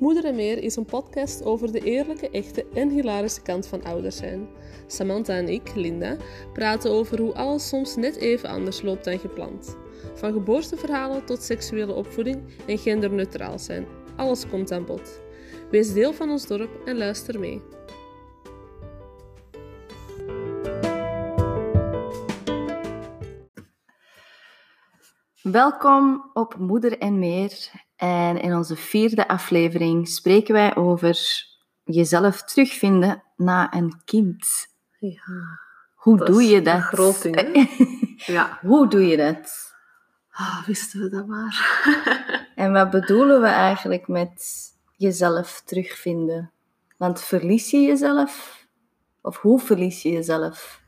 Moeder en Meer is een podcast over de eerlijke, echte en hilarische kant van ouders zijn. Samantha en ik, Linda, praten over hoe alles soms net even anders loopt dan gepland. Van geboorteverhalen tot seksuele opvoeding en genderneutraal zijn. Alles komt aan bod. Wees deel van ons dorp en luister mee. Welkom op Moeder en Meer. En in onze vierde aflevering spreken wij over jezelf terugvinden na een kind. Ja, Hoe dat doe je een dat? groot ding, hè? ja. Hoe doe je dat? Ah, wisten we dat maar. En wat bedoelen we eigenlijk met jezelf terugvinden? Want verlies je jezelf? Of hoe verlies je jezelf?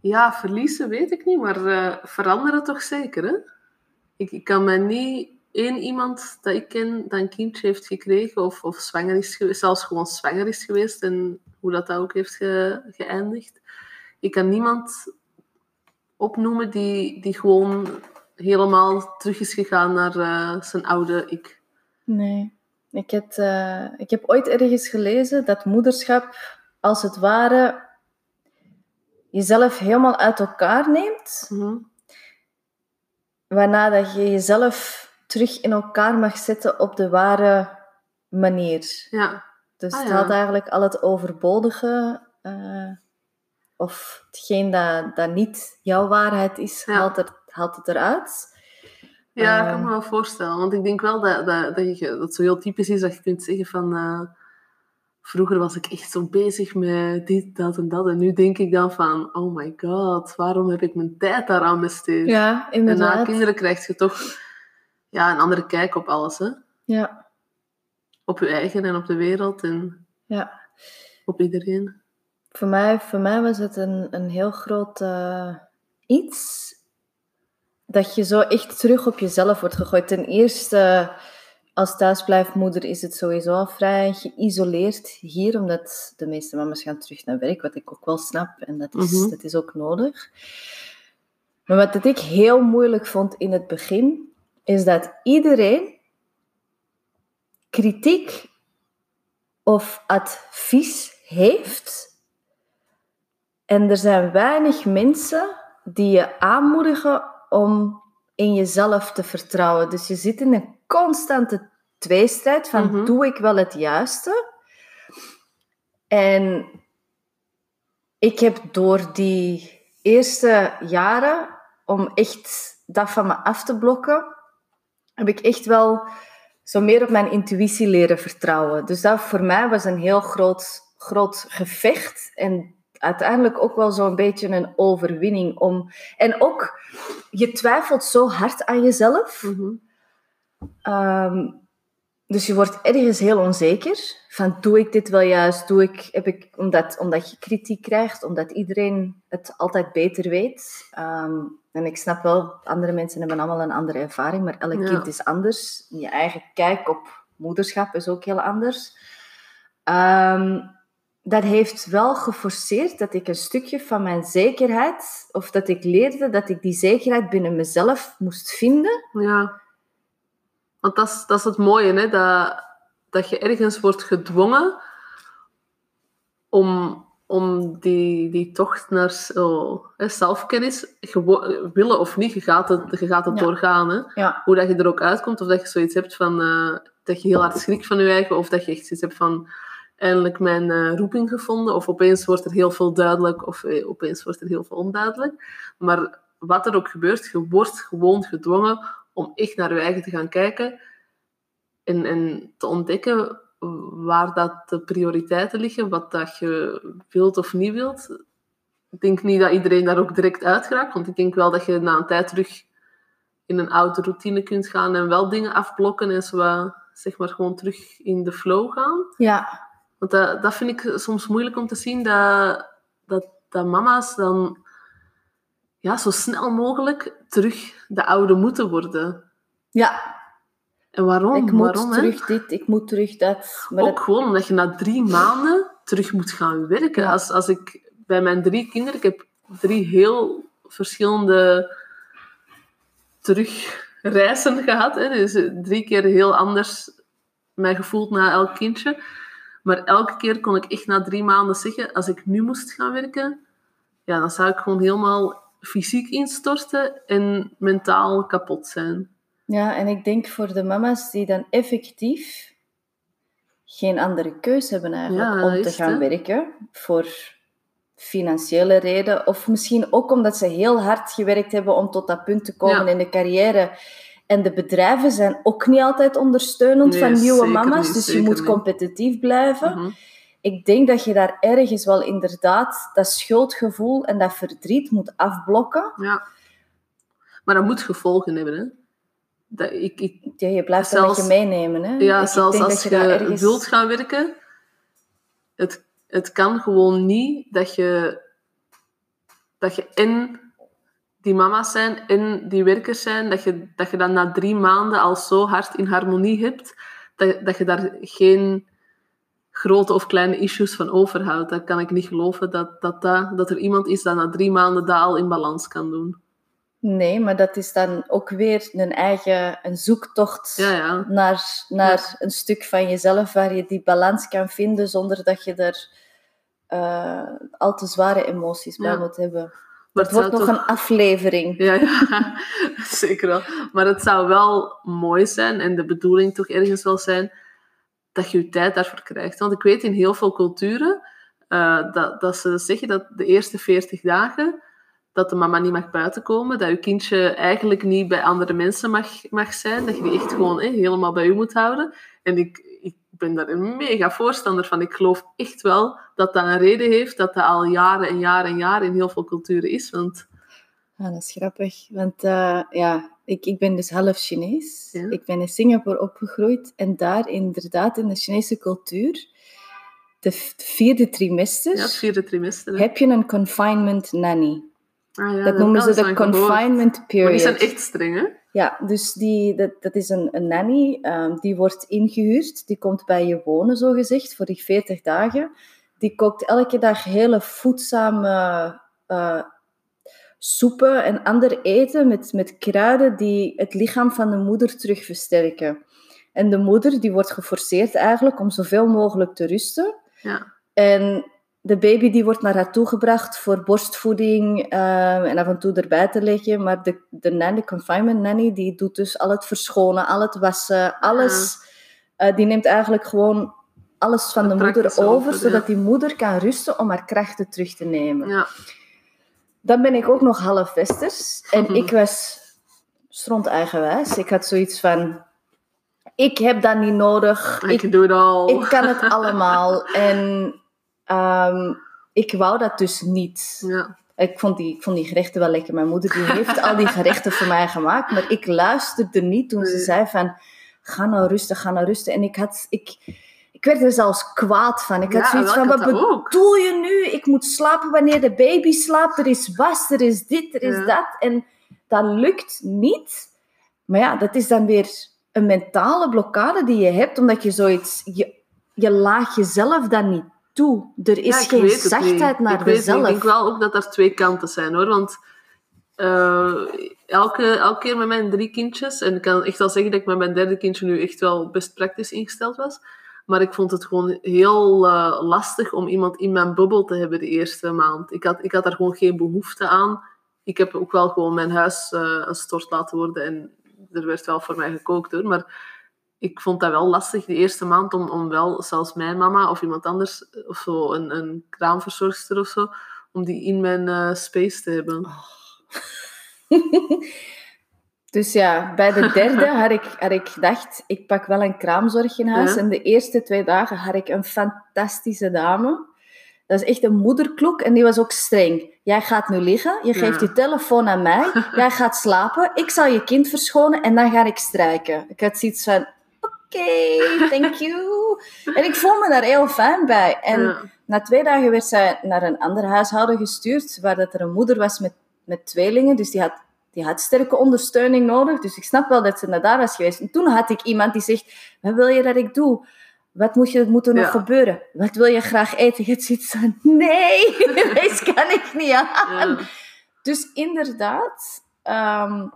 ja, verliezen weet ik niet, maar eh, veranderen toch zeker, hè? Ik, ik kan me niet één iemand dat ik ken dat een kindje heeft gekregen of, of zwanger is geweest, zelfs gewoon zwanger is geweest en hoe dat, dat ook heeft ge- geëindigd. Ik kan niemand opnoemen die, die gewoon helemaal terug is gegaan naar eh, zijn oude ik. Nee. Ik heb, eh, ik heb ooit ergens gelezen dat moederschap als het ware jezelf helemaal uit elkaar neemt. Mhm. Waarna dat je jezelf terug in elkaar mag zetten op de ware manier. Ja, Dus Ah, het ja. haalt eigenlijk al het overbodige, eh, of hetgeen dat, dat niet jouw waarheid is, Ja. haalt, er, haalt het eruit. Ja, ik Eh. kan me wel voorstellen. Want ik denk wel dat, dat, dat, je, dat het zo heel typisch is dat je kunt zeggen van... eh, vroeger was ik echt zo bezig met dit, dat en dat. En nu denk ik dan van... Oh my god, waarom heb ik mijn tijd daaraan besteed? Ja, en na inderdaad. kinderen krijg je toch ja, een andere kijk op alles. Hè? Ja, Op je eigen en op de wereld en ja. op iedereen. Voor mij, voor mij was het een, een heel groot eh, iets dat je zo echt terug op jezelf wordt gegooid. Ten eerste, als thuisblijfmoeder is het sowieso al vrij geïsoleerd hier, omdat de meeste mama's gaan terug naar werk, wat ik ook wel snap en dat is, Mhm. dat is ook nodig. Maar wat dat ik heel moeilijk vond in het begin, is dat iedereen kritiek of advies heeft. En er zijn weinig mensen die je aanmoedigen om in jezelf te vertrouwen. Dus je zit in een constante tweestrijd van Mhm. doe ik wel het juiste? En ik heb door die eerste jaren, om echt dat van me af te blokken, heb ik echt wel zo meer op mijn intuïtie leren vertrouwen. Dus dat voor mij was een heel groot, groot gevecht. En uiteindelijk ook wel zo'n beetje een overwinning. Om... En ook, je twijfelt zo hard aan jezelf. Mhm. Ehm, dus je wordt ergens heel onzeker. Van, doe ik dit wel juist? Doe ik, heb ik, omdat, omdat je kritiek krijgt, omdat iedereen het altijd beter weet. Ehm, en ik snap wel, andere mensen hebben allemaal een andere ervaring, maar elk Ja. kind is anders. Je eigen kijk op moederschap is ook heel anders. Ehm, dat heeft wel geforceerd dat ik een stukje van mijn zekerheid, of dat ik leerde dat ik die zekerheid binnen mezelf moest vinden. Ja. Want dat is, dat is het mooie, hè? Dat, dat je ergens wordt gedwongen om, om die, die tocht naar zo, hè, zelfkennis, willen of niet, je gaat het, je gaat het Ja. doorgaan. Hè? Ja, Hoe dat je er ook uitkomt, of dat je zoiets hebt van eh, dat je heel hard schrikt van je eigen, of dat je echt zoiets hebt van eindelijk mijn eh, roeping gevonden, of opeens wordt er heel veel duidelijk, of eh, opeens wordt er heel veel onduidelijk. Maar wat er ook gebeurt, je wordt gewoon gedwongen om echt naar je eigen te gaan kijken en, en te ontdekken waar dat de prioriteiten liggen, wat dat je wilt of niet wilt. Ik denk niet dat iedereen daar ook direct uit geraakt, want ik denk wel dat je na een tijd terug in een oude routine kunt gaan en wel dingen afblokken en zo zeg maar gewoon terug in de flow gaan. ja, Want dat, dat vind ik soms moeilijk om te zien, dat, dat, dat mama's dan ja, zo snel mogelijk terug de oude moeten worden. ja. En waarom? ik moet waarom, hè? terug dit, ik moet terug dat. Maar Ook dat- gewoon omdat je na drie maanden terug moet gaan werken. Ja. Als, als ik bij mijn drie kinderen, ik heb drie heel verschillende terugreizen gehad. Hè, dus drie keer heel anders mij gevoeld na elk kindje. Maar elke keer kon ik echt na drie maanden zeggen, als ik nu moest gaan werken, ja, dan zou ik gewoon helemaal fysiek instorten en mentaal kapot zijn. Ja, en ik denk voor de mama's die dan effectief geen andere keus hebben eigenlijk Ja, om te gaan werken voor financiële reden of misschien ook omdat ze heel hard gewerkt hebben om tot dat punt te komen Ja. in de carrière. En de bedrijven zijn ook niet altijd ondersteunend Nee, van nieuwe mama's, niet, dus je moet niet. competitief blijven. Mhm. Ik denk dat je daar ergens wel inderdaad dat schuldgevoel en dat verdriet moet afblokken. Ja. Maar dat moet gevolgen hebben, hè. Dat, ik, ik, Ja, je blijft Zelfs- meenemen. Hè? ja, Ik- zelfs als je, ergens- wilt gaan werken, het, het kan gewoon niet dat je, dat je en die mama's zijn en die werkers zijn, dat je, dat je dan na drie maanden al zo hard in harmonie hebt, dat, dat je daar geen grote of kleine issues van overhoudt. Dat kan ik niet geloven, dat, dat, dat, dat er iemand is dat na drie maanden dat al in balans kan doen. Nee, maar dat is dan ook weer een eigen een zoektocht Ja, ja. naar, naar een stuk van jezelf waar je die balans kan vinden zonder dat je er eh, al te zware emoties bij moet hebben. Maar Het wordt nog toch- een aflevering. Ja, ja, zeker wel. Maar het zou wel mooi zijn en de bedoeling toch ergens wel zijn dat je je tijd daarvoor krijgt. Want ik weet in heel veel culturen eh, dat, dat ze zeggen dat de eerste 40 dagen dat de mama niet mag buiten komen, dat je kindje eigenlijk niet bij andere mensen mag, mag zijn, dat je die echt gewoon helemaal bij u moet houden. En ik, ik ben daar een mega voorstander van. Ik geloof echt wel dat dat een reden heeft dat dat al jaren en jaren en jaren in heel veel culturen is. Want Ah, dat is grappig, want eh, ja, ik, ik ben dus half Chinees. Ja. Ik ben in Singapore opgegroeid en daar inderdaad in de Chinese cultuur, de vierde trimester, ja, vierde trimester. hè. heb je een confinement nanny. Ah, ja, dat noemen ze de gehoord. confinement period. Maar die zijn echt streng, hè? Ja, dus die, dat, dat is een, een nanny, ehm, die wordt ingehuurd. Die komt bij je wonen, zogezegd, voor die 40 dagen. Die kookt elke dag hele voedzame eh, soepen en ander eten met, met kruiden die het lichaam van de moeder terug versterken. En de moeder die wordt geforceerd eigenlijk om zoveel mogelijk te rusten. Ja. En de baby die wordt naar haar toe gebracht voor borstvoeding ehm, en af en toe erbij te leggen. Maar de, de nanny, de confinement nanny, die doet dus al het verschonen, al het wassen, alles. Eh, die neemt eigenlijk gewoon alles van de moeder over, zodat die moeder kan rusten om haar krachten terug te nemen. ja. Dan ben ik ook nog half westers. En Mhm. ik was stront eigenwijs. Ik had zoiets van... Ik heb dat niet nodig. Ik doe het al. Ik kan het allemaal. En ehm, ik wou dat dus niet. Ja. Ik vond, die, ik vond die gerechten wel lekker. Mijn moeder die heeft al die gerechten voor mij gemaakt. Maar ik luisterde niet toen ze zei van... Ga nou rusten, ga nou rusten. En ik, had, ik, ik werd er zelfs kwaad van. Ik had Ja, zoiets van, wat bedoel je nu? Ik moet slapen wanneer de baby slaapt. Er is was, er is dit, er is Ja. dat. En dat lukt niet. Maar ja, dat is dan weer een mentale blokkade die je hebt, omdat je zoiets... Je, je laat jezelf dan niet toe. Er is Ja, geen zachtheid naar ik weet. Ik denk wel ook dat er twee kanten zijn, hoor. Want eh, elke, elke keer met mijn drie kindjes... En ik kan echt wel zeggen dat ik met mijn derde kindje nu echt wel best praktisch ingesteld was. Maar ik vond het gewoon heel eh, lastig om iemand in mijn bubbel te hebben de eerste maand. Ik had, ik had daar gewoon geen behoefte aan. Ik heb ook wel gewoon mijn huis eh, een stort laten worden. En er werd wel voor mij gekookt, hoor. Maar ik vond dat wel lastig de eerste maand om, om wel, zelfs mijn mama of iemand anders, of zo, een, een kraamverzorgster of zo, om die in mijn eh, space te hebben. Dus ja, bij de derde had ik, had ik gedacht, ik pak wel een kraamzorg in huis. Ja. En de eerste twee dagen had ik een fantastische dame. Dat is echt een moederkloek en die was ook streng. Jij gaat nu liggen, je geeft Ja. je telefoon aan mij, jij gaat slapen, ik zal je kind verschonen en dan ga ik strijken. Ik had zoiets van, oké, thank you. En ik voel me daar heel fijn bij. En Ja. na twee dagen werd zij naar een ander huishouden gestuurd, waar dat er een moeder was met, met tweelingen. Dus die had, die had sterke ondersteuning nodig. Dus ik snap wel dat ze naar daar was geweest. En toen had ik iemand die zegt, wat wil je dat ik doe? Wat moet, je, moet er nog Ja. gebeuren? Wat wil je graag eten? Je ziet van, nee, deze kan ik niet aan. Ja. Dus inderdaad. ehm,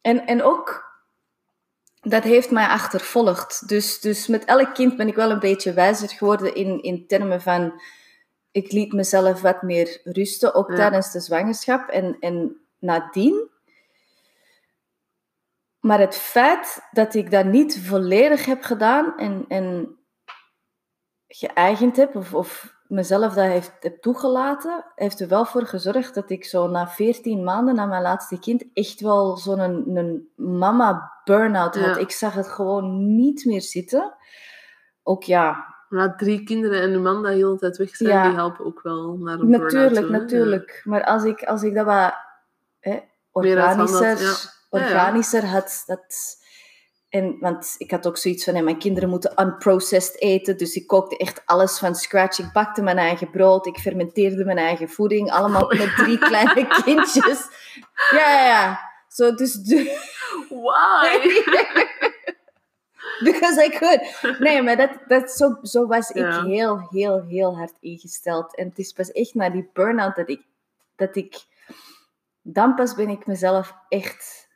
en, en ook dat heeft mij achtervolgd. Dus, dus met elk kind ben ik wel een beetje wijzer geworden in, in termen van... Ik liet mezelf wat meer rusten, ook Ja. tijdens de zwangerschap. En, en nadien... Maar het feit dat ik dat niet volledig heb gedaan en, en geëigend heb, of, of mezelf dat heeft, heb toegelaten, heeft er wel voor gezorgd dat ik zo na 14 maanden, na mijn laatste kind, echt wel zo'n een, een mama-burn-out had. Ja. Ik zag het gewoon niet meer zitten. Ook ja, Maar drie kinderen en een man dat heel de tijd weg zijn, Ja. die helpen ook wel naar een burn-out natuurlijk, toe, natuurlijk. Maar als ik, als ik dat wat hè, organischer, had, organischer had, dat... En, want ik had ook zoiets van, mijn kinderen moeten unprocessed eten. Dus ik kookte echt alles van scratch. Ik bakte mijn eigen brood. Ik fermenteerde mijn eigen voeding. Allemaal Oei. met drie kleine kindjes. Ja, ja, ja. Zo, dus... Why? Because I could. Nee, maar dat, dat, zo, zo was ik heel, heel, heel hard ingesteld. En het is pas echt na die burn-out dat ik, dat ik... Dan pas ben ik mezelf echt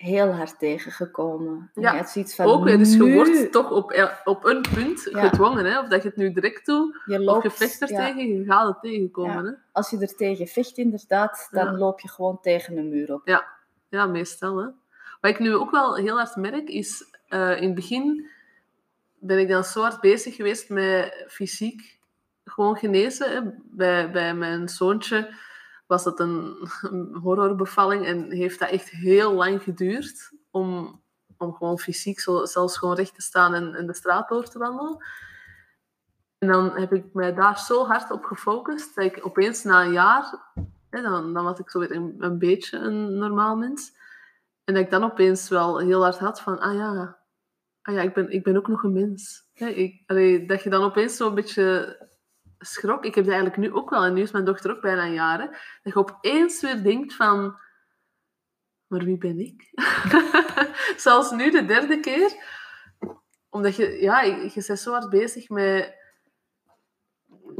heel hard tegengekomen. En Ja, van, ook dus je wordt toch op, op een punt Ja. gedwongen, hè? Of dat je het nu direct doet, je of je vecht er ja. tegen, je gaat het tegenkomen, hè? Als je er tegen vecht, inderdaad, dan Ja. loop je gewoon tegen een muur op. Ja, meestal. Hè. Wat ik nu ook wel heel hard merk, is eh, in het begin ben ik dan zo hard bezig geweest met fysiek gewoon genezen. Hè. Bij, bij mijn zoontje was dat een, horrorbevalling en heeft dat echt heel lang geduurd om, om gewoon fysiek zo, zelfs gewoon recht te staan en, en de straat door te wandelen. En dan heb ik mij daar zo hard op gefocust dat ik opeens na een jaar Hè, dan, dan was ik zo weer een, een beetje een normaal mens. En dat ik dan opeens wel heel hard had van, ah ja, ah ja ik, ben, ik ben ook nog een mens. Hè, dat je dan opeens zo'n beetje schrok. Ik heb eigenlijk nu ook wel, en nu is mijn dochter ook bijna hè, dat je opeens weer denkt van, maar wie ben ik? Zelfs nu de derde keer. Omdat je, ja, je, zo hard bezig met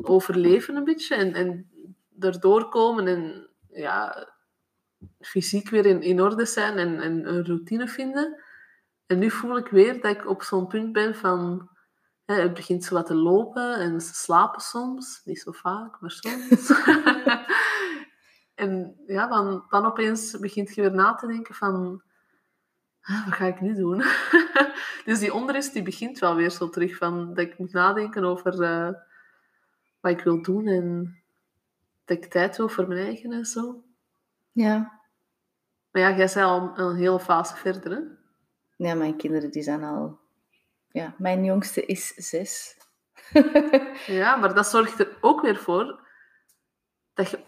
overleven een beetje en, en erdoor komen en ja, fysiek weer in, in orde zijn en, en een routine vinden. En nu voel ik weer dat ik op zo'n punt ben van... Hè, het begint zo wat te lopen en ze slapen soms. Niet zo vaak, maar soms. en ja, dan, dan opeens begint je weer na te denken van... "Ah, Wat ga ik nu doen? dus die onrust die begint wel weer zo terug. Van, dat ik moet nadenken over eh, wat ik wil doen en dat ik tijd wil voor mijn eigen en zo. Ja. Maar ja, jij zei al een hele fase verder, hè? Ja, mijn kinderen die zijn al... Ja, mijn jongste is zes. Ja, maar dat zorgt er ook weer voor dat je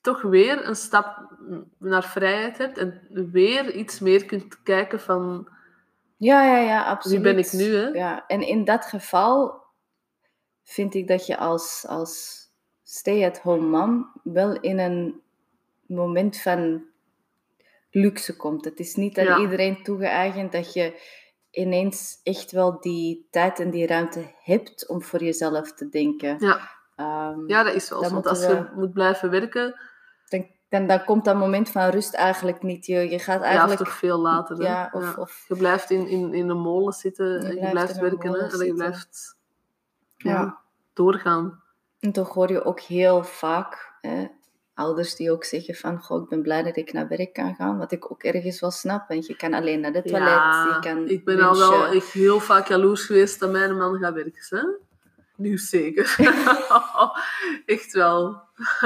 toch weer een stap naar vrijheid hebt en weer iets meer kunt kijken van Ja, ja, ja, absoluut. wie ben ik nu, hè? Ja, en in dat geval vind ik dat je als, als stay-at-home mom wel in een moment van luxe komt. Het is niet aan Ja. iedereen toegeëigend dat je ineens echt wel die tijd en die ruimte hebt om voor jezelf te denken. Ja, Ehm, ja dat is wel zo. Want als je we- moet blijven werken, dan, dan, dan komt dat moment van rust eigenlijk niet. Je, je gaat ja, eigenlijk... of toch veel later. ja, of, of Je blijft in, in, in een molen zitten en je blijft werken hè? en je blijft ja, Ja. doorgaan. En toch hoor je ook heel vaak hè, ouders die ook zeggen van, goh, ik ben blij dat ik naar werk kan gaan, wat ik ook ergens wel snap, want je kan alleen naar de toilet, je kan ik ben al wel echt heel vaak jaloers geweest dat mijn man gaat werken. Hè? Nu zeker. echt wel.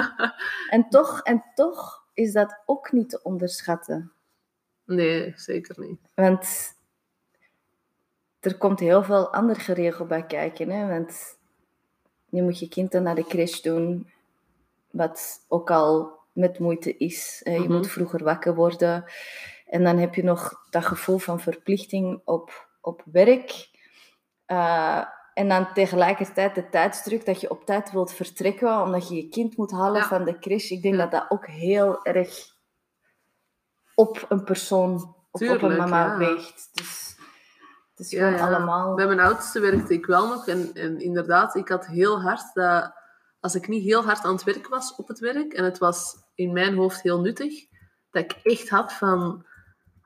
En toch, en toch is dat ook niet te onderschatten. Nee, zeker niet. Want er komt heel veel ander geregeld bij kijken. Hè? Want je moet je kind dan naar de crash doen, wat ook al met moeite is. Je Mhm. moet vroeger wakker worden. En dan heb je nog dat gevoel van verplichting op, op werk. Eh, en dan tegelijkertijd de tijdsdruk dat je op tijd wilt vertrekken, omdat je je kind moet halen Ja. van de crash. Ik denk Ja. dat dat ook heel erg op een persoon, op een mama ja. weegt. Dus het is gewoon allemaal... Bij mijn oudste werkte ik wel nog. En, en inderdaad, ik had heel hard dat... Als ik niet heel hard aan het werk was op het werk, en het was in mijn hoofd heel nuttig, dat ik echt had van...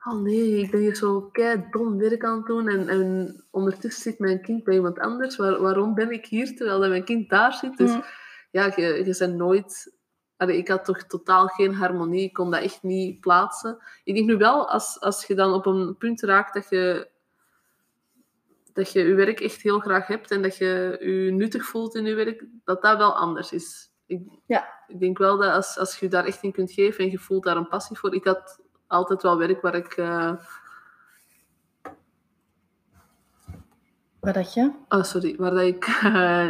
Oh nee, ik ben hier zo kei dom werk aan het doen en, en ondertussen zit mijn kind bij iemand anders. Waar, waarom ben ik hier terwijl dat mijn kind daar zit? Dus Mm. ja, je, je bent nooit... Allee, ik had toch totaal geen harmonie. Ik kon dat echt niet plaatsen. Ik denk nu wel, als, als je dan op een punt raakt dat je, dat je je werk echt heel graag hebt en dat je je nuttig voelt in je werk, dat dat wel anders is. Ik, Ja. ik denk wel dat als, als je je daar echt in kunt geven en je voelt daar een passie voor... Ik had altijd wel werk waar ik... eh, Wat dat je? Oh, sorry. Waar dat ik eh,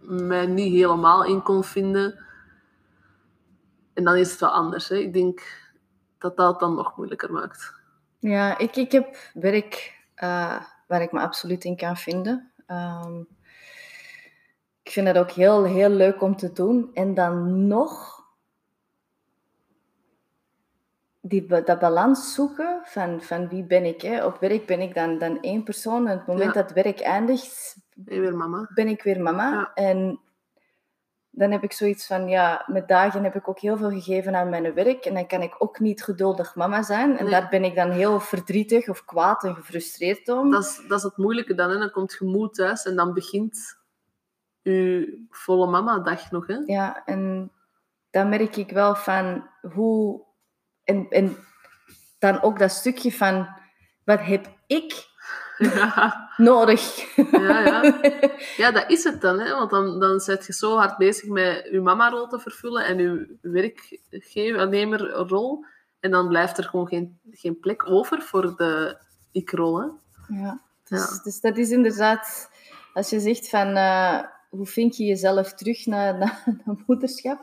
mij niet helemaal in kon vinden. En dan is het wel anders. Hè. Ik denk dat dat dan nog moeilijker maakt. Ja, ik, ik heb werk eh, waar ik me absoluut in kan vinden. Ehm, ik vind het ook heel, heel leuk om te doen. En dan nog die, dat balans zoeken van, van wie ben ik. Hè. Op werk ben ik dan, dan één persoon. En op het moment Ja. dat werk eindigt, En weer mama. ben ik weer mama. Ja. En dan heb ik zoiets van, ja, met dagen heb ik ook heel veel gegeven aan mijn werk. En dan kan ik ook niet geduldig mama zijn. En Nee. daar ben ik dan heel verdrietig of kwaad en gefrustreerd om. Dat is, dat is het moeilijke dan. Hè. Dan komt je moe thuis en dan begint je volle mama-dag nog. Hè. Ja, en dan merk ik wel van hoe... En, en dan ook dat stukje van, wat heb ik Ja, nodig? ja, ja. ja, dat is het dan. Hè. Want dan, dan zit je zo hard bezig met je mama-rol te vervullen en je werknemerrol. En dan blijft er gewoon geen, geen plek over voor de ik-rol. hè. Ja, dus, Ja. dus dat is inderdaad, als je zegt van eh, hoe vind je jezelf terug naar, naar, naar moederschap?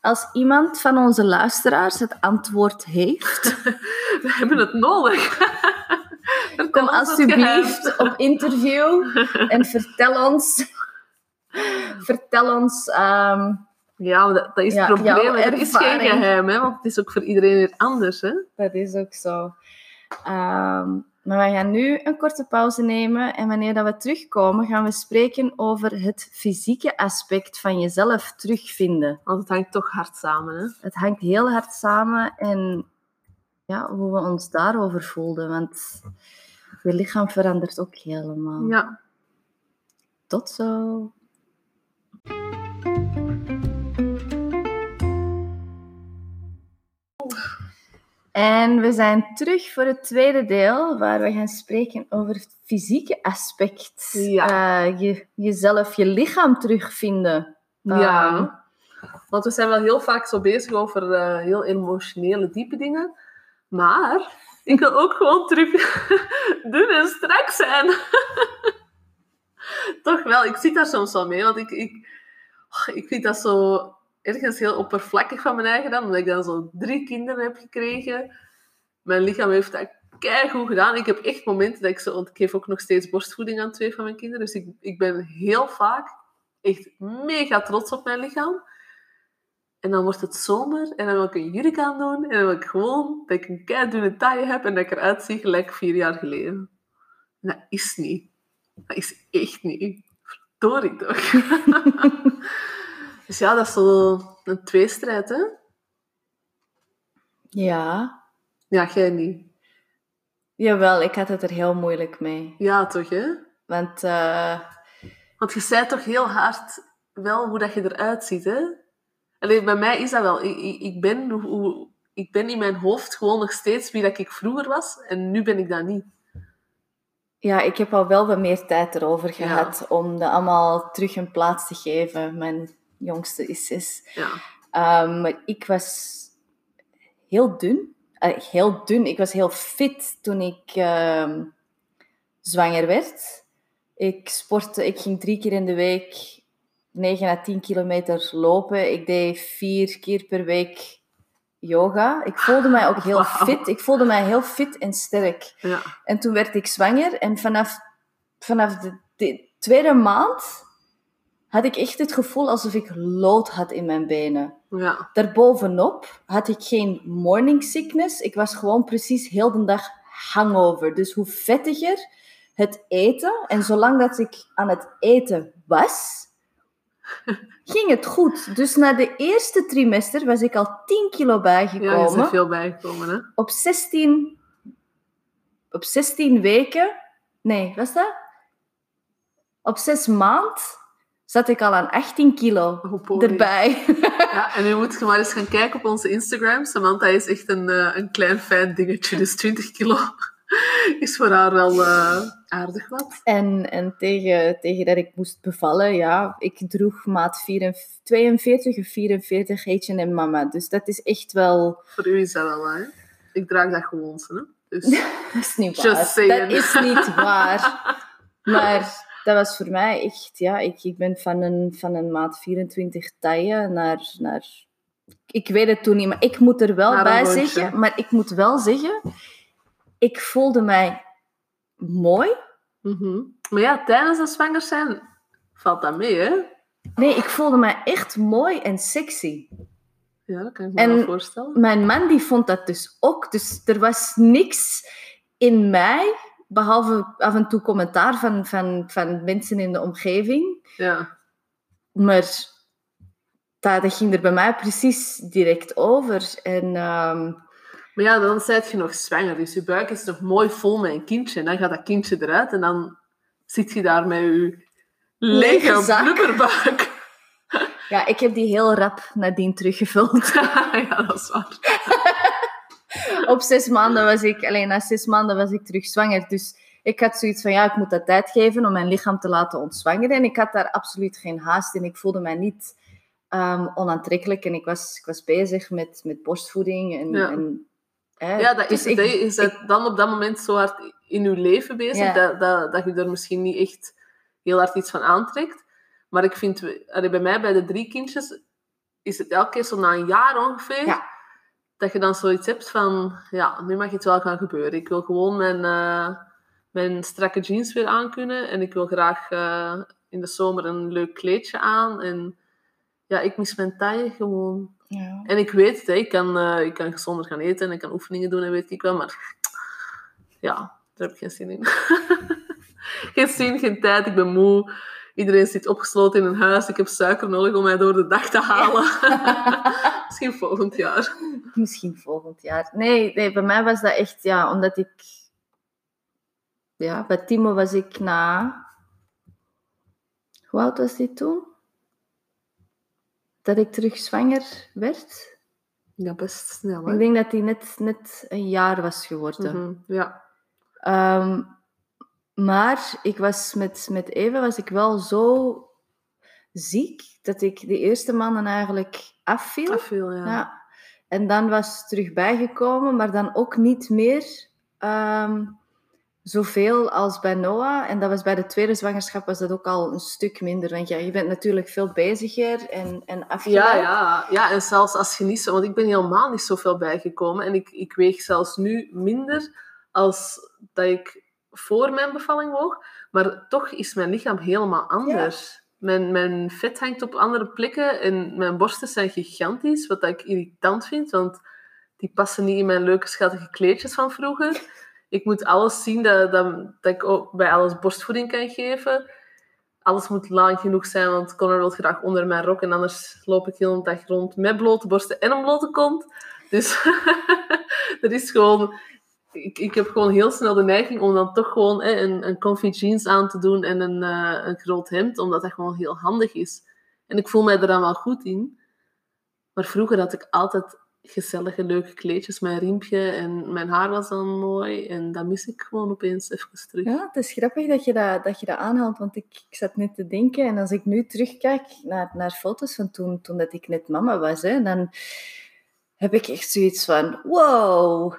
Als iemand van onze luisteraars het antwoord heeft, We hebben het nodig. Kom alsjeblieft op interview en vertel ons, vertel ons, ehm, Ja, dat, dat is Ja, het probleem. Er is geen geheim, hè, want het is ook voor iedereen weer anders. Hè. dat is ook zo. Ehm, maar we gaan nu een korte pauze nemen en wanneer dat we terugkomen gaan we spreken over het fysieke aspect van jezelf terugvinden. Want het hangt toch hard samen. Hè. het hangt heel hard samen en ja, hoe we ons daarover voelden. Want je lichaam verandert ook helemaal. Ja. Tot zo. En we zijn terug voor het tweede deel, waar we gaan spreken over het fysieke aspect. Ja. Eh, je, jezelf, je lichaam terugvinden. Ja. Ehm, Want we zijn wel heel vaak zo bezig over eh, heel emotionele, diepe dingen. Maar ik wil ook gewoon terug doen en strak zijn. Toch wel, ik zit daar soms wel mee. Want ik, ik, ik vind dat zo ergens heel oppervlakkig van mijn eigen dan. Omdat ik dan zo drie kinderen heb gekregen. Mijn lichaam heeft dat goed gedaan. Ik heb echt momenten dat ik zo... Want ik geef ook nog steeds borstvoeding aan twee van mijn kinderen. Dus ik, ik ben heel vaak echt mega trots op mijn lichaam. En dan wordt het zomer en dan wil ik een jurk aan doen. En dan wil ik gewoon dat ik een kei dunne taille heb en dat ik eruit zie gelijk vier jaar geleden. En dat is niet. Dat is echt niet. Verdorie toch. dus ja, dat is zo een tweestrijd, hè? ja, Ja, jij niet. jawel, ik had het er heel moeilijk mee. Ja, toch, hè? Want eh, Want je zei toch heel hard wel hoe dat je eruit ziet, hè? Alleen bij mij is dat wel. Ik, ik, ik ben, hoe- ik ben in mijn hoofd gewoon nog steeds wie dat ik vroeger was. En nu ben ik dat niet. ja, ik heb al wel wat meer tijd erover gehad om dat allemaal terug een plaats te geven. Mijn jongste is zes. Ja. Ehm, maar ik was heel dun. Eh, heel dun. Ik was heel fit toen ik ehm, zwanger werd. Ik sportte, ik ging drie keer in de week 9 à 10 kilometer lopen. Ik deed vier keer per week yoga. Ik voelde mij ook heel fit. Ik voelde mij heel fit en sterk. Ja. En toen werd ik zwanger en vanaf, vanaf de, de tweede maand had ik echt het gevoel alsof ik lood had in mijn benen. Ja. Daarbovenop had ik geen morning sickness. Ik was gewoon precies heel de dag hangover. Dus hoe vettiger het eten, en zolang dat ik aan het eten was, ging het goed. Dus na de eerste trimester was ik al 10 kilo Ja, je bijgekomen bent veel bijgekomen, hè? op 16 op 16 weken, nee, wat is dat? Op zes maand zat ik al aan 18 kilo Oh, erbij. Ja, en nu moet je maar eens gaan kijken op onze Instagram. Samantha is echt een, eh, een klein fijn dingetje. Dus 20 kilo is voor haar wel eh, aardig wat. En, en tegen, tegen dat ik moest bevallen, ja, ik droeg maat 44, 42 of 44 H&M mama. Dus dat is echt wel... Voor u is dat wel waar. hè? Ik draag dat gewoon. Hè? Dus Dat is niet waar. Dat is niet waar. Maar dat was voor mij echt, ja, ik, ik ben van een, van een maat 24 taille naar, naar... Ik weet het toen niet, maar ik moet er wel bij zeggen. Maar ik moet wel zeggen, ik voelde mij mooi. Mhm. Maar ja, tijdens het zwanger zijn valt dat mee, hè? Nee, ik voelde mij echt mooi en sexy. Ja, dat kan ik me En- wel voorstellen. Mijn man die vond dat dus ook. Dus er was niks in mij, behalve af en toe commentaar van, van, van mensen in de omgeving. Ja. Maar dat, dat ging er bij mij precies direct over. En ehm, Maar ja, dan zijt je nog zwanger. Dus je buik is nog mooi vol met een kindje. En dan gaat dat kindje eruit en dan zit je daar met je Lege lege blubberbuik. ja, ik heb die heel rap nadien teruggevuld. ja, dat is waar. Op zes maanden was ik, alleen na zes maanden was ik terug zwanger. Dus ik had zoiets van, ja, ik moet dat tijd geven om mijn lichaam te laten ontzwangeren. En ik had daar absoluut geen haast in. Ik voelde mij niet ehm, onaantrekkelijk. En ik was, ik was bezig met, met borstvoeding. En, Ja. en, hè, Ja, dat dus is het. ik- hè. Je bent dan op dat moment zo hard in je leven bezig Ja. dat, dat, dat je er misschien niet echt heel hard iets van aantrekt. Maar ik vind, allee, bij mij, bij de drie kindjes, is het elke keer zo na een jaar ongeveer, Ja. dat je dan zoiets hebt van, ja, nu mag het wel gaan gebeuren. Ik wil gewoon mijn, eh, mijn strakke jeans weer aankunnen en ik wil graag eh, in de zomer een leuk kleedje aan. En ja, ik mis mijn taille gewoon. Ja. En ik weet het, hè, ik, kan, eh, ik kan gezonder gaan eten en ik kan oefeningen doen en weet ik wel, maar ja, daar heb ik geen zin in. geen zin, geen tijd, ik ben moe. Iedereen zit opgesloten in een huis. Ik heb suiker nodig om mij door de dag te halen. Misschien volgend jaar. Misschien volgend jaar. Nee, nee, bij mij was dat echt, ja, omdat ik... Ja, bij Timo was ik na... Hoe oud was die toen? Dat ik terug zwanger werd. Ja, best snel, hè? Ik denk dat hij net, net een jaar was geworden. Mhm, Ja. Ehm, maar ik was met, met Eva was ik wel zo ziek dat ik de eerste maanden eigenlijk afviel. Afviel, ja. Ja. En dan was terug bijgekomen, maar dan ook niet meer ehm, zoveel als bij Noah. En dat was bij de tweede zwangerschap was dat ook al een stuk minder. Want ja, je bent natuurlijk veel beziger en, en afgeleid. Ja, ja, ja, en zelfs als je niet zo... Want ik ben helemaal niet zoveel bijgekomen. En ik, ik weeg zelfs nu minder als dat ik voor mijn bevalling woog. Maar toch is mijn lichaam helemaal anders. Mijn, mijn vet hangt op andere plekken en mijn borsten zijn gigantisch, wat ik irritant vind, want die passen niet in mijn leuke, schattige kleedjes van vroeger. Ik moet alles zien dat, dat, dat ik ook bij alles borstvoeding kan geven. Alles moet lang genoeg zijn, want Connor wil graag onder mijn rok en anders loop ik heel de dag rond met blote borsten en een blote kont. Dus er is gewoon... Ik, ik heb gewoon heel snel de neiging om dan toch gewoon een, een comfy jeans aan te doen en een, eh, een groot hemd, omdat dat gewoon heel handig is. En ik voel mij er dan wel goed in. Maar vroeger had ik altijd gezellige, leuke kleedjes, mijn riempje en mijn haar was dan mooi. En dat mis ik gewoon opeens even terug. Ja, het is grappig dat je dat, dat, je dat aanhaalt, want ik, ik zat net te denken. En als ik nu terugkijk naar, naar foto's van toen, toen dat ik net mama was, hè, dan heb ik echt zoiets van, wow,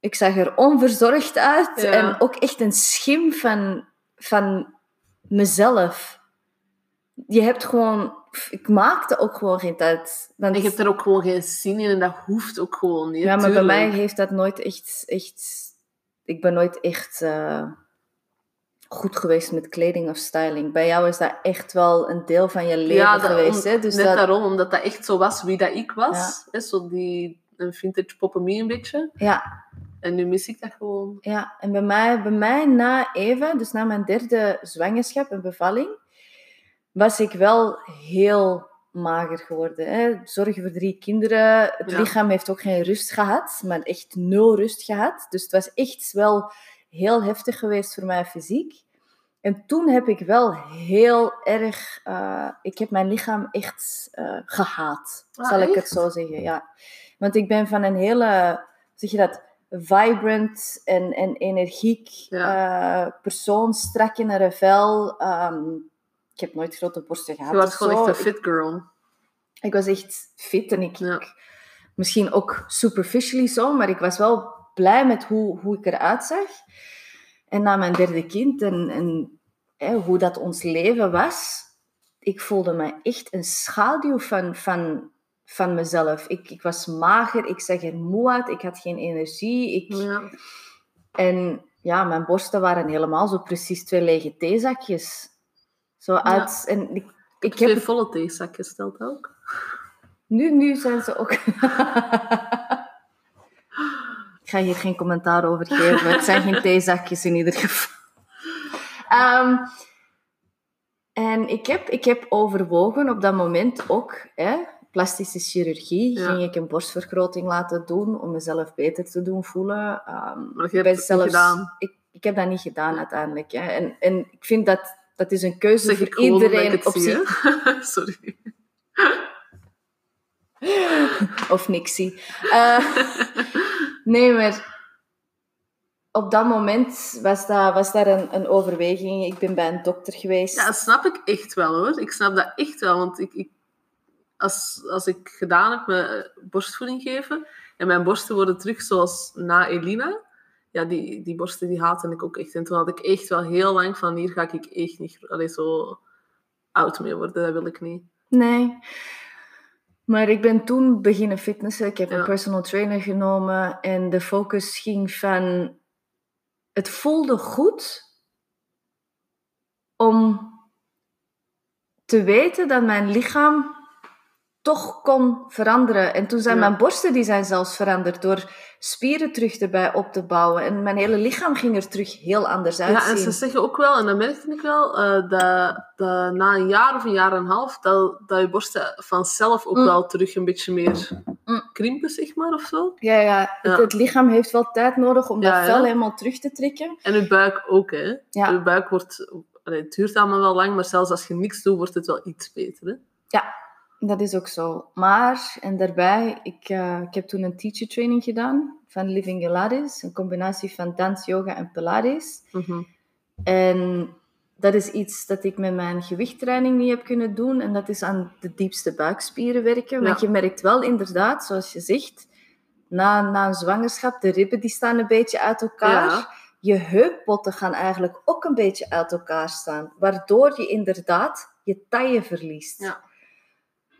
ik zag er onverzorgd uit. Ja. En ook echt een schim van, van mezelf. Je hebt gewoon... Ik maakte ook gewoon geen tijd. Want, En je hebt er ook gewoon geen zin in en dat hoeft ook gewoon niet. ja, maar bij mij heeft dat nooit echt... echt ik ben nooit echt eh, goed geweest met kleding of styling. Bij jou is dat echt wel een deel van je leven Ja, geweest. om- Hè? Dus net dat, daarom, omdat dat echt zo was wie dat ik was. Hè, zo die een vintage poppemie een beetje. ja, En nu mis ik dat gewoon. ja, en bij mij, bij mij na Eva, dus na mijn derde zwangerschap en bevalling, was ik wel heel mager geworden. Hè? Zorgen voor drie kinderen. Het Ja. lichaam heeft ook geen rust gehad, maar echt nul rust gehad. Dus het was echt wel heel heftig geweest voor mijn fysiek. En toen heb ik wel heel erg, uh, ik heb mijn lichaam echt uh, gehaat, Ah, zal ik het zo zeggen. Ja. Want ik ben van een hele, zeg je dat, vibrant en, en energiek Ja. eh, persoon, strak in een vel. Ehm, ik heb nooit grote borsten gehad. Je was gewoon echt een fit girl. Ik was echt fit en ik, Ja. ik- misschien ook superficially zo, maar ik was wel blij met hoe, hoe ik eruit zag. En na mijn derde kind en, en hè, hoe dat ons leven was, ik voelde me echt een schaduw van, van, van mezelf. Ik, ik was mager, ik zag er moe uit, ik had geen energie. Ik, Ja. En ja, mijn borsten waren helemaal zo precies twee lege theezakjes. Zo uit... En ik, ik heb Twee volle theezakjes stelt ook. Nu, nu zijn ze ook. ik ga hier geen commentaar over geven. Het zijn geen theezakjes in ieder geval. Ehm, en ik heb, ik heb overwogen op dat moment ook, hè, plastische chirurgie, Ja. ging ik een borstvergroting laten doen om mezelf beter te doen voelen. Ehm, Maar ik je hebt het niet gedaan. Ik, ik heb dat niet gedaan uiteindelijk. Hè. En, en ik vind dat dat is een keuze voor iedereen op zich. Sorry. of niks zie. Eh, nee, maar op dat moment was, dat, was daar een, een overweging. Ik ben bij een dokter geweest. Ja, dat snap ik echt wel hoor. Ik snap dat echt wel. Want ik, ik, als, als ik gedaan heb met borstvoeding geven en mijn borsten worden terug zoals na Elina, ja, die, die borsten die haatte ik ook echt. En toen had ik echt wel heel lang van hier ga ik echt niet allee, zo oud mee worden. Dat wil ik niet. Nee. Maar ik ben toen beginnen fitnessen. Ik heb Ja. een personal trainer genomen. En de focus ging van... Het voelde goed om te weten dat mijn lichaam toch kon veranderen. En toen zijn Ja. mijn borsten die zijn zelfs veranderd door spieren terug erbij op te bouwen. En mijn hele lichaam ging er terug heel anders Ja, en ze zeggen ook wel, en dat merkte ik wel, eh, dat, dat na een jaar of een jaar en een half, dat, dat je borsten vanzelf ook Mm. wel terug een beetje meer Mm. krimpen, zeg maar, of zo. Ja, ja, het, Ja. het lichaam heeft wel tijd nodig om Ja, dat vel ja. helemaal terug te trekken. En je buik ook, hè. Ja. Je buik wordt... allee, het duurt allemaal wel lang, maar zelfs als je niks doet, wordt het wel iets beter, hè. Dat is ook zo. Maar, en daarbij, ik, eh, ik heb toen een teacher training gedaan van Living Pilates, een combinatie van dans, yoga en Pilates. Mhm. En dat is iets dat ik met mijn gewichttraining niet heb kunnen doen. En dat is aan de diepste buikspieren werken. Want Ja. je merkt wel inderdaad, zoals je zegt, na, na een zwangerschap, de ribben die staan een beetje uit elkaar. Ja. Je heupbotten gaan eigenlijk ook een beetje uit elkaar staan. Waardoor je inderdaad je taille verliest. Ja.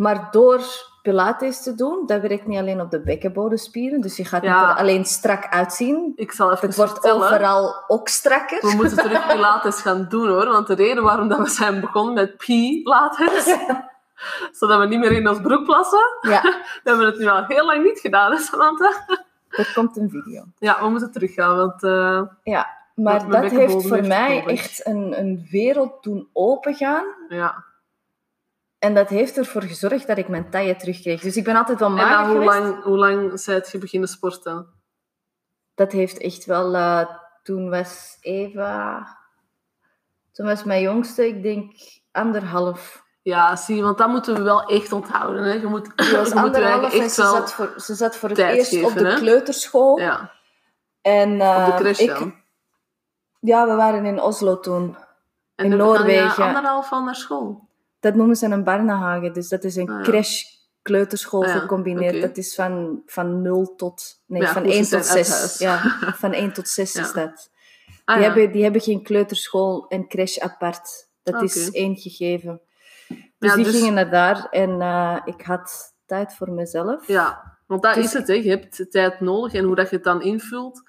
Maar door Pilates te doen, dat werkt niet alleen op de bekkenbodemspieren. Dus je gaat Ja. niet er alleen strak uitzien. Ik zal even Het wordt vertellen. overal ook strakker. We moeten terug Pilates gaan doen, hoor. Want de reden waarom dat we zijn begonnen met Pilates, zodat we niet meer in ons broek plassen, Ja, dat hebben we het nu al heel lang niet gedaan, hè, Samantha? er komt een video. Ja, we moeten teruggaan, want... eh, Ja, maar dat heeft voor mij echt een, een wereld doen opengaan. ja. En dat heeft ervoor gezorgd dat ik mijn taille terugkreeg. Dus ik ben altijd wel En mager hoe geweest. lang, hoe lang zijt je beginnen sporten? Dat heeft echt wel... eh, toen was Eva... Toen was mijn jongste, ik denk, anderhalf. Ja, zie, je, want dat moeten we wel echt onthouden. Hè. Je moet, was je moet anderhalf eigen en echt ze zat voor, ze zat voor het eerst op de hè? kleuterschool. Ja, En, eh, op de crash ik, dan. Ja, we waren in Oslo toen. En in Noorwegen. anderhalf al naar school. Dat noemen ze een Barnehagen. Dus dat is een Ah, crash kleuterschool Ah, gecombineerd. Dat is van, van 0 tot... Nee, van goed, ze 1 zijn tot uit 6. huis. Ja, van 1 tot 6 Ja. is dat. Ah, Die, hebben, die hebben geen kleuterschool en crash apart. Dat is één gegeven. Dus Ja, die dus- gingen naar daar. En eh, ik had tijd voor mezelf. Ja, want dat Dus- is het. Hè. Je hebt tijd nodig. En hoe dat je het dan invult,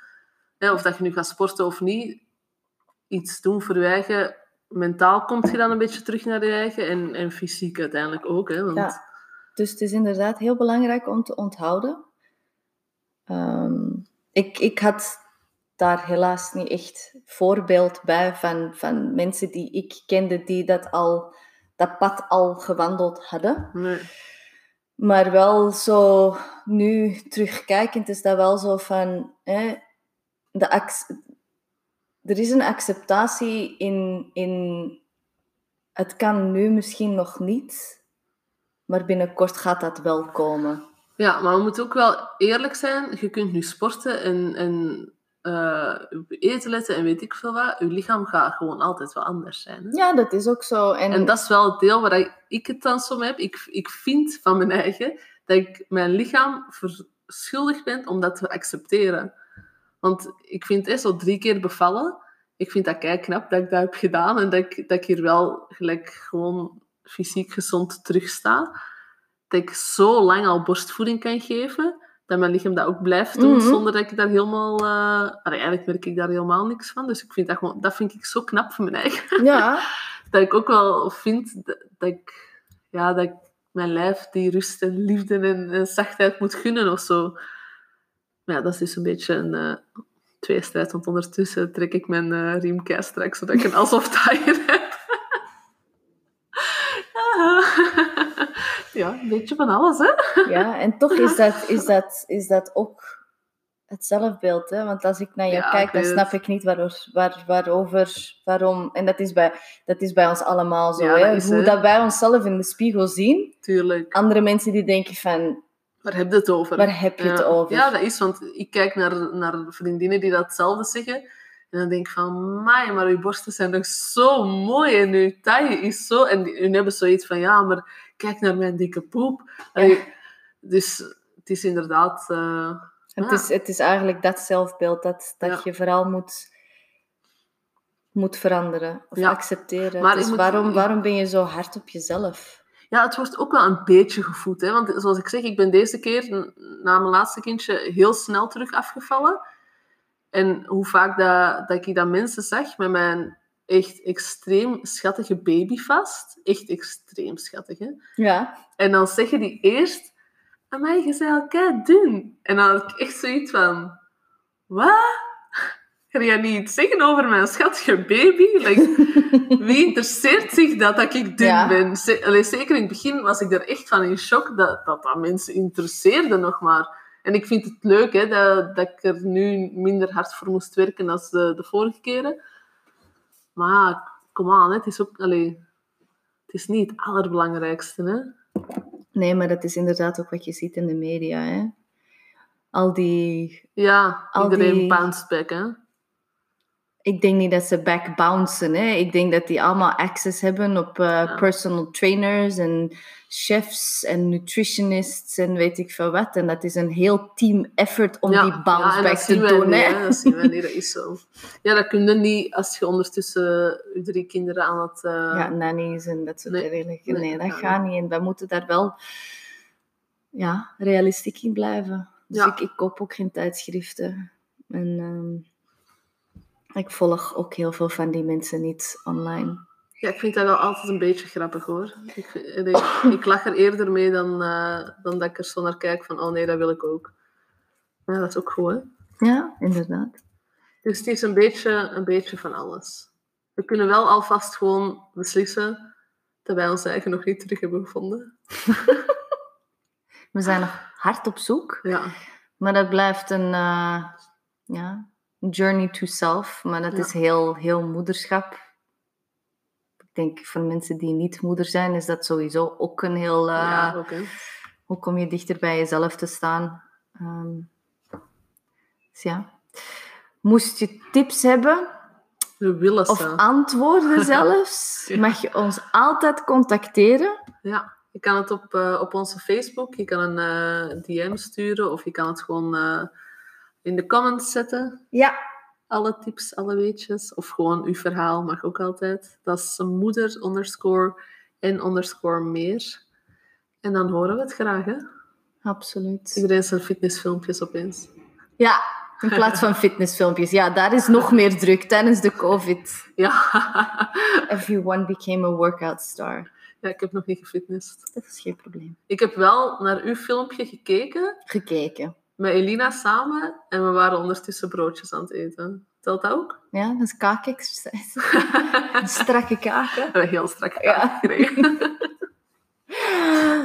hè, of dat je nu gaat sporten of niet, iets doen voor je eigen... Mentaal komt je dan een beetje terug naar je eigen. En, en fysiek uiteindelijk ook. Hè, want, Ja. Dus het is inderdaad heel belangrijk om te onthouden. Ehm, ik, ik had daar helaas niet echt voorbeeld bij van, van mensen die ik kende die dat, al, dat pad al gewandeld hadden. nee. Maar wel zo, nu terugkijkend is dat wel zo van, hè, de er is een acceptatie in, in... Het kan nu misschien nog niet, maar binnenkort gaat dat wel komen. Ja, maar we moeten ook wel eerlijk zijn. Je kunt nu sporten en, en eh, eten letten en weet ik veel wat. Je lichaam gaat gewoon altijd wel anders zijn. Hè? Ja, dat is ook zo. En, En dat is wel het deel waar ik het dan heb. Ik, ik vind van mijn eigen dat ik mijn lichaam verschuldigd ben om dat te accepteren. Want ik vind het zo drie keer bevallen. Ik vind dat kei knap dat ik dat heb gedaan en dat ik, dat ik hier wel gelijk gewoon fysiek gezond terug sta. Dat ik zo lang al borstvoeding kan geven, dat mijn lichaam dat ook blijft doen, Mhm. zonder dat ik daar helemaal... eh, eigenlijk merk ik daar helemaal niks van. Dus ik vind dat, gewoon, dat vind ik zo knap van mijn eigen ja, dat ik ook wel vind dat, dat ik, ja, dat ik mijn lijf die rust en liefde en, en zachtheid moet gunnen of zo. Maar ja, dat is dus een beetje een eh tweestrijd, want ondertussen trek ik mijn eh riem kei strak, zodat ik een alsof tire heb. ja, een beetje van alles, hè? ja, en toch is dat, is dat, is dat ook het zelfbeeld. Hè? Want als ik naar jou Ja, kijk, dan snap ik niet waarover, waar, waarover, waarom. En dat is bij, dat is bij ons allemaal zo. Ja, hè? dat is, Hoe hè. dat wij onszelf in de spiegel zien. Tuurlijk. Andere mensen die denken van, Waar heb je het over? waar heb je het over? Ja, dat is, want ik kijk naar, naar vriendinnen die datzelfde zeggen. En dan denk ik van, maai, maar uw borsten zijn nog zo mooi en uw taille is zo... En hun hebben zoiets van, ja, maar kijk naar mijn dikke poep. Dus het is inderdaad... eh, Het, Ja. is, het is eigenlijk dat zelfbeeld dat, dat je vooral moet, moet veranderen of accepteren. Maar dus moet- waarom, waarom ben je zo hard op jezelf? Ja, het wordt ook wel een beetje gevoed. Hè? Want zoals ik zeg, ik ben deze keer na mijn laatste kindje heel snel terug afgevallen. En hoe vaak dat, dat ik dat mensen zag met mijn echt extreem schattige baby vast. Echt extreem schattig, hè? Ja, En dan zeggen die eerst... Amai, je bent al kei dun. En dan had ik echt zoiets van... Wat? Ga jij niet iets zeggen over mijn schattige baby? Like, wie interesseert zich dat, dat ik dun Ja. ben? Allee, zeker in het begin was ik er echt van in shock dat dat, dat mensen interesseerden nog maar. En ik vind het leuk hè, dat, dat ik er nu minder hard voor moest werken als de, de vorige keren. Maar kom aan, het is ook... Allee, het is niet het allerbelangrijkste, hè? nee, maar dat is inderdaad ook wat je ziet in de media. Hè? Al die... Ja, Al iedereen die- hè? Ik denk niet dat ze backbouncen. Hè? Ik denk dat die allemaal access hebben op eh, Ja. personal trainers en chefs en nutritionists en weet ik veel wat. En dat is een heel team effort om ja, die bounce ja, en back dat te doen. niet, hè? Dat zien wij niet, dat is zo. Ja, dat kun je niet als je ondertussen je drie kinderen aan het... eh, ja, nannies en dat soort dingen. Nee, nee, dat gaat niet. En wij moeten daar wel ja, realistiek in blijven. Dus ik, ik koop ook geen tijdschriften. En ehm, ik volg ook heel veel van die mensen niet online. Ja, ik vind dat wel altijd een beetje grappig hoor. Ik, vind- ik, ik lach er eerder mee dan, eh, dan dat ik er zo naar kijk van, oh nee, dat wil ik ook. Ja, dat is ook goed, hè? Ja, inderdaad. Dus het is een beetje, een beetje van alles. We kunnen wel alvast gewoon beslissen dat wij ons eigen nog niet terug hebben gevonden. We zijn nog hard op zoek. Ja, Maar dat blijft een, eh, ja, journey to self. Maar dat Ja. is heel, heel moederschap. Ik denk voor mensen die niet moeder zijn, is dat sowieso ook een heel... eh, ja ook hè. Hoe kom je dichter bij jezelf te staan? Ehm, dus ja. Moest je tips hebben We willen of ze. antwoorden zelfs, Ja. mag je ons altijd contacteren. Ja, je kan het op, eh, op onze Facebook, je kan een eh, DM sturen of je kan het gewoon eh, in de comments zetten. Ja, Alle tips, alle weetjes. Of gewoon uw verhaal mag ook altijd. Dat is moeder underscore en underscore meer. En dan horen we het graag, hè? absoluut. Iedereen zijn fitnessfilmpjes opeens. Ja, in plaats van fitnessfilmpjes. Ja, daar is nog meer druk tijdens de COVID. Ja. Everyone became a workout star. ja, ik heb nog niet gefitnessd. Dat is geen probleem. Ik heb wel naar uw filmpje gekeken Gekeken. Met Elina samen en we waren ondertussen broodjes aan het eten. Telt dat ook? Ja, dat is kaakexercise. Een strakke kaken. Hebben heel strak Ja. kaart gekregen.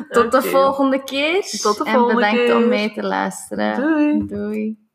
Tot de volgende keer. Tot de en volgende bedankt keer. om mee te luisteren. Doei! Doei.